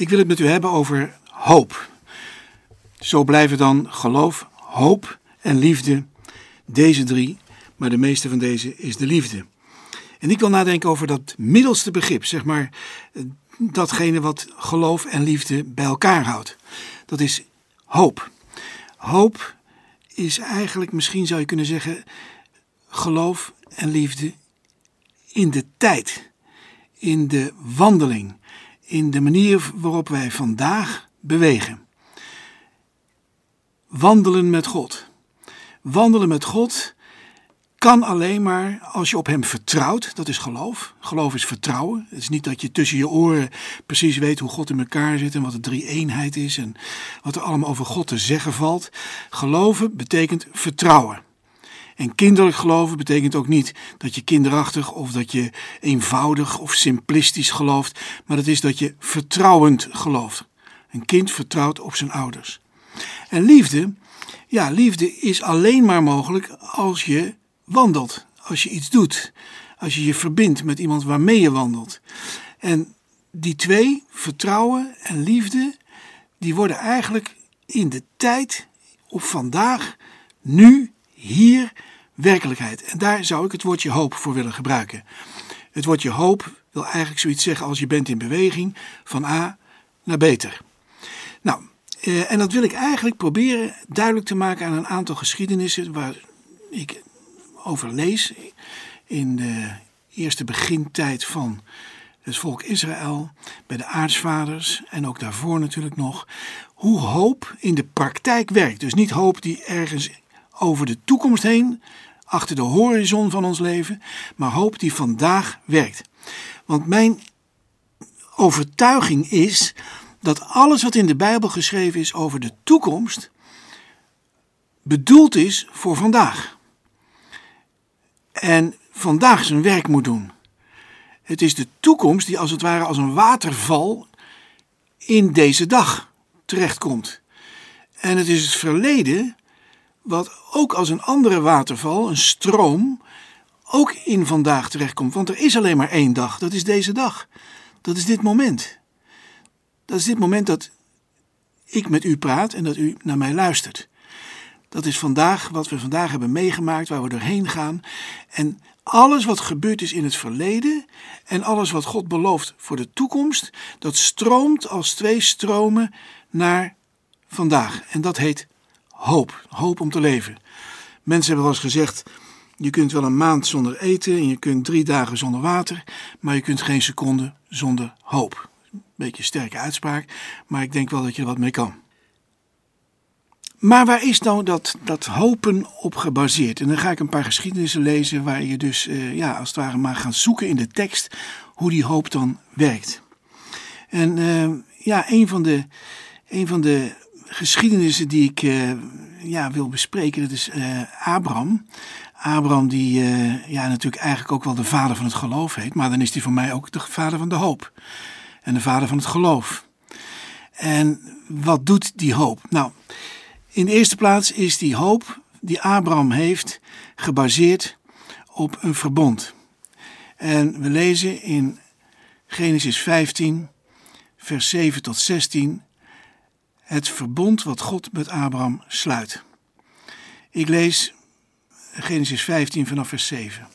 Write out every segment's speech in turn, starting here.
Ik wil het met u hebben over hoop. Zo blijven dan geloof, hoop en liefde deze drie, maar de meeste van deze is de liefde. En ik wil nadenken over dat middelste begrip, zeg maar datgene wat geloof en liefde bij elkaar houdt. Dat is hoop. Hoop is eigenlijk, misschien zou je kunnen zeggen, geloof en liefde in de tijd, in de wandeling, in de manier waarop wij vandaag bewegen. Wandelen met God. Wandelen met God kan alleen maar als je op Hem vertrouwt. Dat is geloof. Geloof is vertrouwen. Het is niet dat je tussen je oren precies weet hoe God in elkaar zit en wat de drie eenheid is en wat er allemaal over God te zeggen valt. Geloven betekent vertrouwen. En kinderlijk geloven betekent ook niet dat je kinderachtig of dat je eenvoudig of simplistisch gelooft, maar het is dat je vertrouwend gelooft. Een kind vertrouwt op zijn ouders. En liefde, ja, liefde is alleen maar mogelijk als je wandelt, als je iets doet, als je je verbindt met iemand waarmee je wandelt. En die twee, vertrouwen en liefde, die worden eigenlijk in de tijd, op vandaag, nu, hier, werkelijkheid. En daar zou ik het woordje hoop voor willen gebruiken. Het woordje hoop wil eigenlijk zoiets zeggen als je bent in beweging van A naar beter. Nou, eh, en dat wil ik eigenlijk proberen duidelijk te maken aan een aantal geschiedenissen waar ik over lees in de eerste begintijd van het volk Israël, bij de aartsvaders en ook daarvoor natuurlijk nog, hoe hoop in de praktijk werkt. Dus niet hoop die ergens over de toekomst heen, achter de horizon van ons leven, maar hoop die vandaag werkt. Want mijn overtuiging is dat alles wat in de Bijbel geschreven is over de toekomst, bedoeld is voor vandaag en vandaag zijn werk moet doen. Het is de toekomst die als het ware als een waterval in deze dag terechtkomt. En het is het verleden wat ook als een andere waterval, een stroom, ook in vandaag terechtkomt. Want er is alleen maar één dag, dat is deze dag. Dat is dit moment. Dat is dit moment dat ik met u praat en dat u naar mij luistert. Dat is vandaag wat we vandaag hebben meegemaakt, waar we doorheen gaan. En alles wat gebeurd is in het verleden en alles wat God belooft voor de toekomst, dat stroomt als twee stromen naar vandaag. En dat heet hoop. Hoop om te leven. Mensen hebben wel eens gezegd: je kunt wel een maand zonder eten en je kunt drie dagen zonder water, maar je kunt geen seconde zonder hoop. Beetje een sterke uitspraak, maar ik denk wel dat je er wat mee kan. Maar waar is nou dat, dat hopen op gebaseerd? En dan ga ik een paar geschiedenissen lezen waar je dus uh, ja, als het ware maar gaat zoeken in de tekst hoe die hoop dan werkt. En uh, ja, een van de, een van de geschiedenissen die ik uh, ja, wil bespreken, dat is Abraham. Abraham die ja, natuurlijk eigenlijk ook wel de vader van het geloof heet, maar dan is hij voor mij ook de vader van de hoop. En de vader van het geloof. En wat doet die hoop? Nou, in de eerste plaats is die hoop die Abraham heeft gebaseerd op een verbond. En we lezen in Genesis 15, vers 7 tot 16, het verbond wat God met Abraham sluit. Ik lees Genesis 15 vanaf vers 7.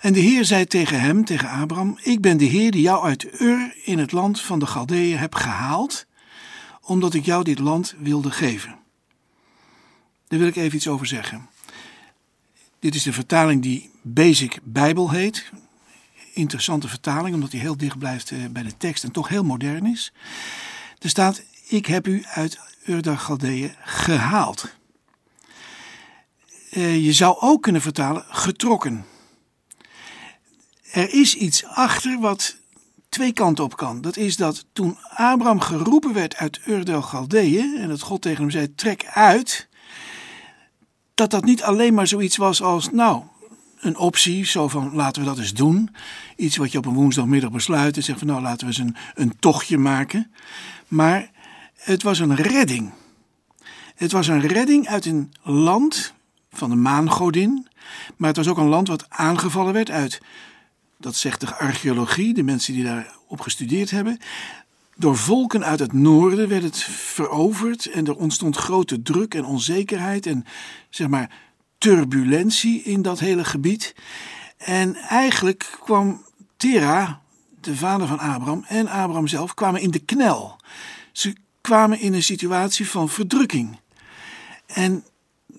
En de Heer zei tegen hem, tegen Abraham: Ik ben de Heer die jou uit Ur in het land van de Galdeeën heb gehaald omdat ik jou dit land wilde geven. Daar wil ik even iets over zeggen. Dit is de vertaling die Basic Bijbel heet. Interessante vertaling, omdat die heel dicht blijft eh, bij de tekst en toch heel modern is. Er staat: Ik heb u uit Ur Galdeeën gehaald. Eh, je zou ook kunnen vertalen getrokken. Er is iets achter wat twee kanten op kan. Dat is dat toen Abraham geroepen werd uit Ur del Galdeeën en dat God tegen hem zei: trek uit, dat dat niet alleen maar zoiets was als, nou, een optie, zo van laten we dat eens doen. Iets wat je op een woensdagmiddag besluit en zegt van nou laten we eens een, een tochtje maken. Maar het was een redding. Het was een redding uit een land van de maangodin, maar het was ook een land wat aangevallen werd uit dat zegt de archeologie, de mensen die daarop gestudeerd hebben, Door volken uit het noorden werd het veroverd en er ontstond grote druk en onzekerheid en zeg maar turbulentie in dat hele gebied. En eigenlijk kwam Tera, de vader van Abraham, en Abraham zelf kwamen in de knel. Ze kwamen in een situatie van verdrukking. En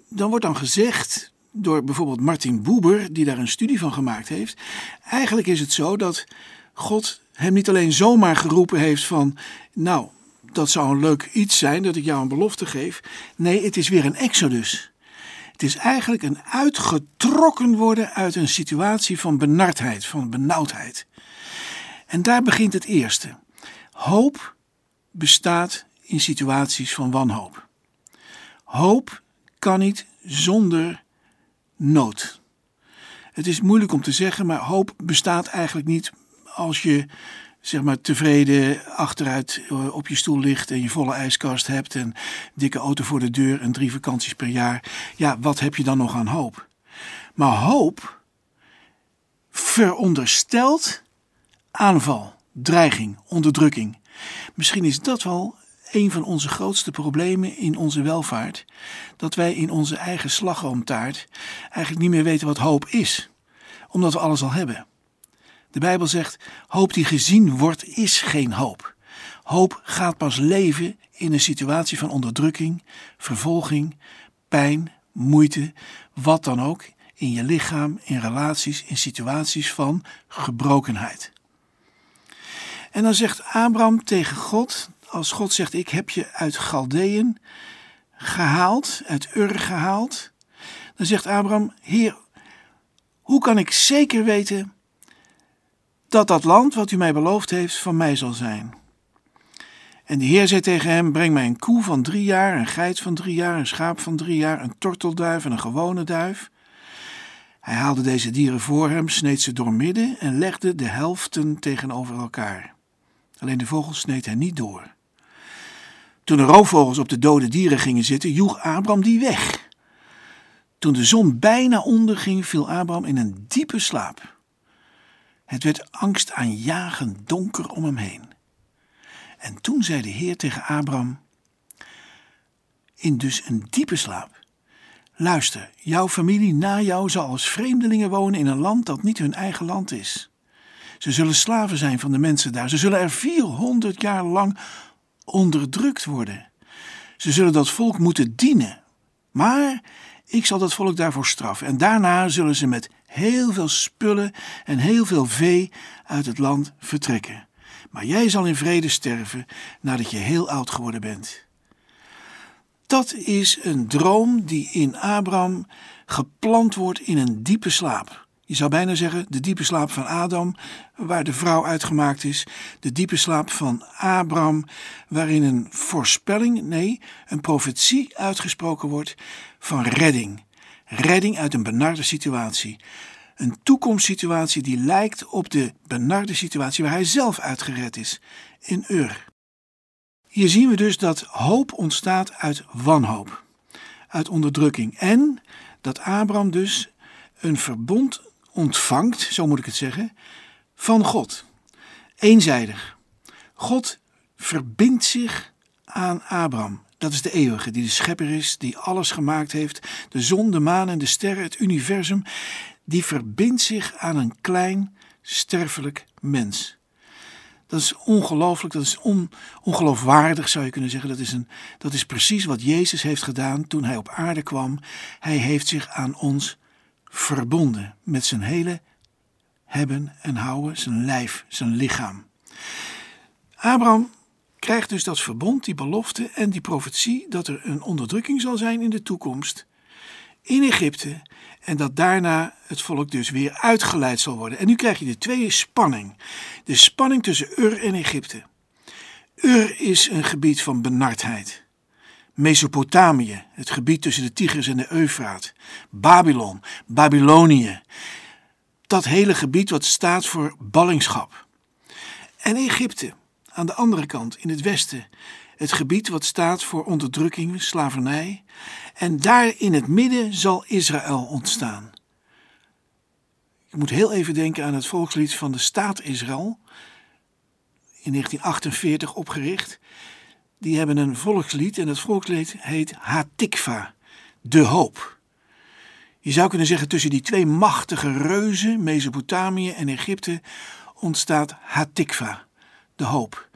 dan wordt dan gezegd door bijvoorbeeld Martin Buber, die daar een studie van gemaakt heeft. Eigenlijk is het zo dat God hem niet alleen zomaar geroepen heeft van, nou, dat zou een leuk iets zijn dat ik jou een belofte geef. Nee, het is weer een exodus. Het is eigenlijk een uitgetrokken worden uit een situatie van benardheid, van benauwdheid. En daar begint het eerste. Hoop bestaat in situaties van wanhoop. Hoop kan niet zonder nood. Het is moeilijk om te zeggen, maar hoop bestaat eigenlijk niet als je zeg maar tevreden achteruit eh, op je stoel ligt en je volle ijskast hebt en dikke auto voor de deur en drie vakanties per jaar. Ja, wat heb je dan nog aan hoop? Maar hoop veronderstelt aanval, dreiging, onderdrukking. Misschien is dat wel een van onze grootste problemen in onze welvaart. Dat wij in onze eigen slagroomtaart eigenlijk niet meer weten wat hoop is, omdat we alles al hebben. De Bijbel zegt: hoop die gezien wordt, is geen hoop. Hoop gaat pas leven in een situatie van onderdrukking, vervolging, pijn, moeite, wat dan ook, in je lichaam, in relaties, in situaties van gebrokenheid. En dan zegt Abraham tegen God, als God zegt: Ik heb je uit Galdeën gehaald, uit Ur gehaald, dan zegt Abraham: Heer, hoe kan ik zeker weten dat dat land wat u mij beloofd heeft van mij zal zijn. En de Heer zei tegen hem: Breng mij een koe van drie jaar, een geit van drie jaar, een schaap van drie jaar, een tortelduif en een gewone duif. Hij haalde deze dieren voor hem, sneed ze doormidden en legde de helften tegenover elkaar. Alleen de vogels sneed hij niet door. Toen de roofvogels op de dode dieren gingen zitten, joeg Abraham die weg. Toen de zon bijna onderging, viel Abraham in een diepe slaap. Het werd angstaanjagend donker om hem heen. En toen zei de Heer tegen Abraham, in dus een diepe slaap, luister, jouw familie na jou zal als vreemdelingen wonen in een land dat niet hun eigen land is. Ze zullen slaven zijn van de mensen daar. Ze zullen er 400 jaar lang onderdrukt worden. Ze zullen dat volk moeten dienen. Maar ik zal dat volk daarvoor straffen. En daarna zullen ze met heel veel spullen en heel veel vee uit het land vertrekken. Maar jij zal in vrede sterven nadat je heel oud geworden bent. Dat is een droom die in Abraham geplant wordt in een diepe slaap. Je zou bijna zeggen de diepe slaap van Adam, waar de vrouw uitgemaakt is. De diepe slaap van Abraham, waarin een voorspelling, nee, een profetie uitgesproken wordt van redding. Redding uit een benarde situatie. Een toekomstsituatie die lijkt op de benarde situatie waar hij zelf uitgered is, in Ur. Hier zien we dus dat hoop ontstaat uit wanhoop, uit onderdrukking en dat Abraham dus een verbond ontvangt, zo moet ik het zeggen, van God. Eenzijdig. God verbindt zich aan Abraham. Dat is de eeuwige, die de schepper is, die alles gemaakt heeft. De zon, de maan en de sterren, het universum. Die verbindt zich aan een klein, sterfelijk mens. Dat is ongelooflijk, dat is on, ongeloofwaardig zou je kunnen zeggen. Dat is, een, dat is precies wat Jezus heeft gedaan toen hij op aarde kwam. Hij heeft zich aan ons verbonden met zijn hele hebben en houden, zijn lijf, zijn lichaam. Abraham krijgt dus dat verbond, die belofte en die profetie dat er een onderdrukking zal zijn in de toekomst in Egypte en dat daarna het volk dus weer uitgeleid zal worden. En nu krijg je de tweede spanning. De spanning tussen Ur en Egypte. Ur is een gebied van benardheid. Mesopotamië, het gebied tussen de Tigris en de Eufraat. Babylon, Babylonië. Dat hele gebied wat staat voor ballingschap. En Egypte, aan de andere kant, in het westen, het gebied wat staat voor onderdrukking, slavernij. En daar in het midden zal Israël ontstaan. Ik moet heel even denken aan het volkslied van de staat Israël. in 1948 opgericht. Die hebben een volkslied en dat volkslied heet Hatikva, de hoop. Je zou kunnen zeggen tussen die twee machtige reuzen, Mesopotamië en Egypte, ontstaat Hatikva, de hoop.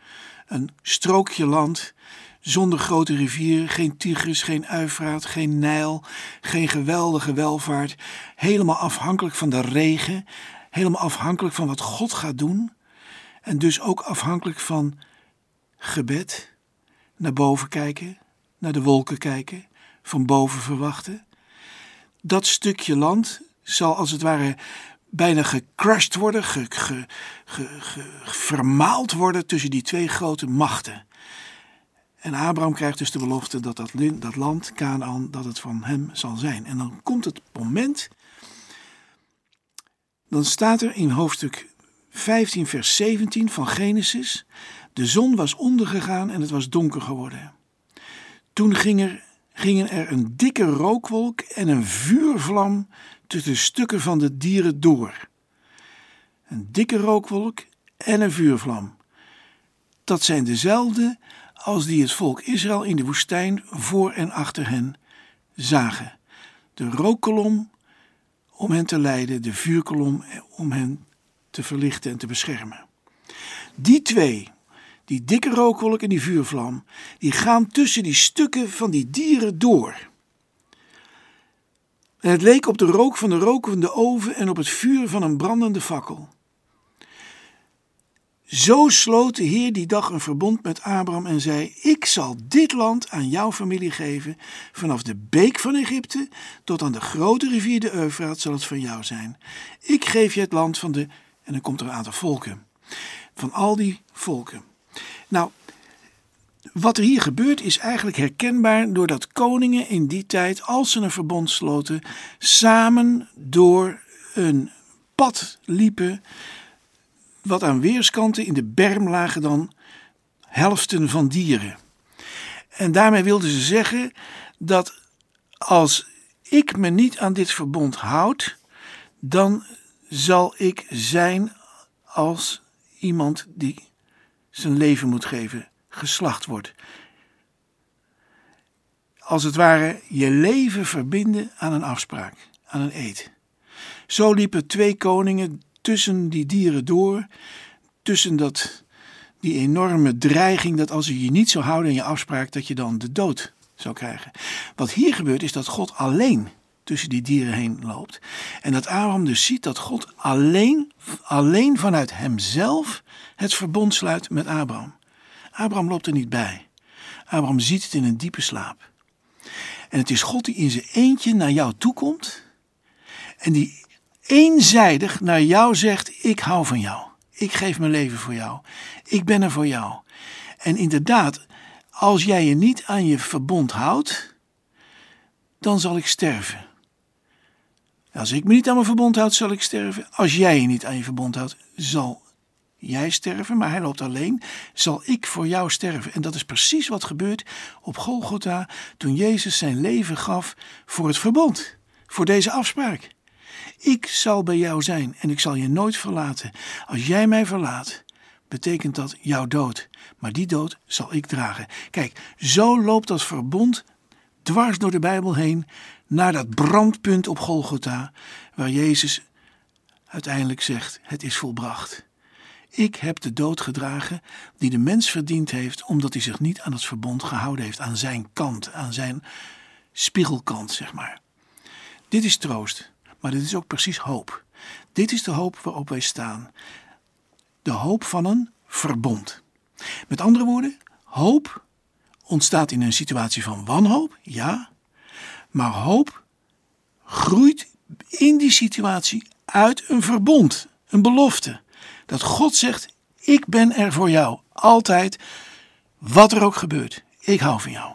Een strookje land zonder grote rivieren, geen Tigris, geen Uifraat, geen Nijl, geen geweldige welvaart, helemaal afhankelijk van de regen, helemaal afhankelijk van wat God gaat doen en dus ook afhankelijk van gebed, naar boven kijken, naar de wolken kijken, van boven verwachten. Dat stukje land zal als het ware bijna gecrushed worden, ge, ge, vermaald worden tussen die twee grote machten. En Abraham krijgt dus de belofte dat dat, dat land, Canaan, dat het van hem zal zijn. En dan komt het moment, dan staat er in hoofdstuk 15 vers 17 van Genesis, de zon was ondergegaan en het was donker geworden. Toen ging er, gingen er een dikke rookwolk en een vuurvlam tussen stukken van de dieren door. Een dikke rookwolk en een vuurvlam. Dat zijn dezelfde als die het volk Israël in de woestijn voor en achter hen zagen. De rookkolom om hen te leiden, de vuurkolom om hen te verlichten en te beschermen. Die twee, die dikke rookwolk en die vuurvlam, die gaan tussen die stukken van die dieren door. En het leek op de rook van de rokende oven en op het vuur van een brandende fakkel. Zo sloot de Heer die dag een verbond met Abraham en zei: Ik zal dit land aan jouw familie geven. Vanaf de beek van Egypte tot aan de grote rivier de Eufraat zal het van jou zijn. Ik geef je het land van de. En dan komt er een aantal volken. Van al die volken. Nou, wat er hier gebeurt is eigenlijk herkenbaar doordat koningen in die tijd, als ze een verbond sloten, samen door een pad liepen wat aan weerskanten in de berm lagen dan helften van dieren. En daarmee wilden ze zeggen dat als ik me niet aan dit verbond houd, dan zal ik zijn als iemand die zijn leven moet geven, geslacht wordt. Als het ware je leven verbinden aan een afspraak, aan een eed. Zo liepen twee koningen tussen die dieren door, tussen dat, die enorme dreiging dat als je je niet zou houden in je afspraak, dat je dan de dood zou krijgen. Wat hier gebeurt is dat God alleen tussen die dieren heen loopt. En dat Abraham dus ziet dat God alleen, alleen vanuit hemzelf het verbond sluit met Abraham. Abraham loopt er niet bij. Abraham ziet het in een diepe slaap. En het is God die in zijn eentje naar jou toekomt en die eenzijdig naar jou zegt: Ik hou van jou. Ik geef mijn leven voor jou. Ik ben er voor jou. En inderdaad, als jij je niet aan je verbond houdt, dan zal ik sterven. Als ik me niet aan mijn verbond houd, zal ik sterven. Als jij je niet aan je verbond houdt, zal jij sterven, maar hij loopt alleen, zal ik voor jou sterven. En dat is precies wat gebeurt op Golgotha toen Jezus zijn leven gaf voor het verbond, voor deze afspraak. Ik zal bij jou zijn en ik zal je nooit verlaten. Als jij mij verlaat, betekent dat jouw dood. Maar die dood zal ik dragen. Kijk, zo loopt dat verbond dwars door de Bijbel heen naar dat brandpunt op Golgotha, waar Jezus uiteindelijk zegt: Het is volbracht. Ik heb de dood gedragen die de mens verdiend heeft, omdat hij zich niet aan het verbond gehouden heeft, aan zijn kant, aan zijn spiegelkant, zeg maar. Dit is troost. Maar dit is ook precies hoop. Dit is de hoop waarop wij staan. De hoop van een verbond. Met andere woorden, hoop ontstaat in een situatie van wanhoop, ja. Maar hoop groeit in die situatie uit een verbond, een belofte. Dat God zegt: Ik ben er voor jou, altijd, wat er ook gebeurt. Ik hou van jou.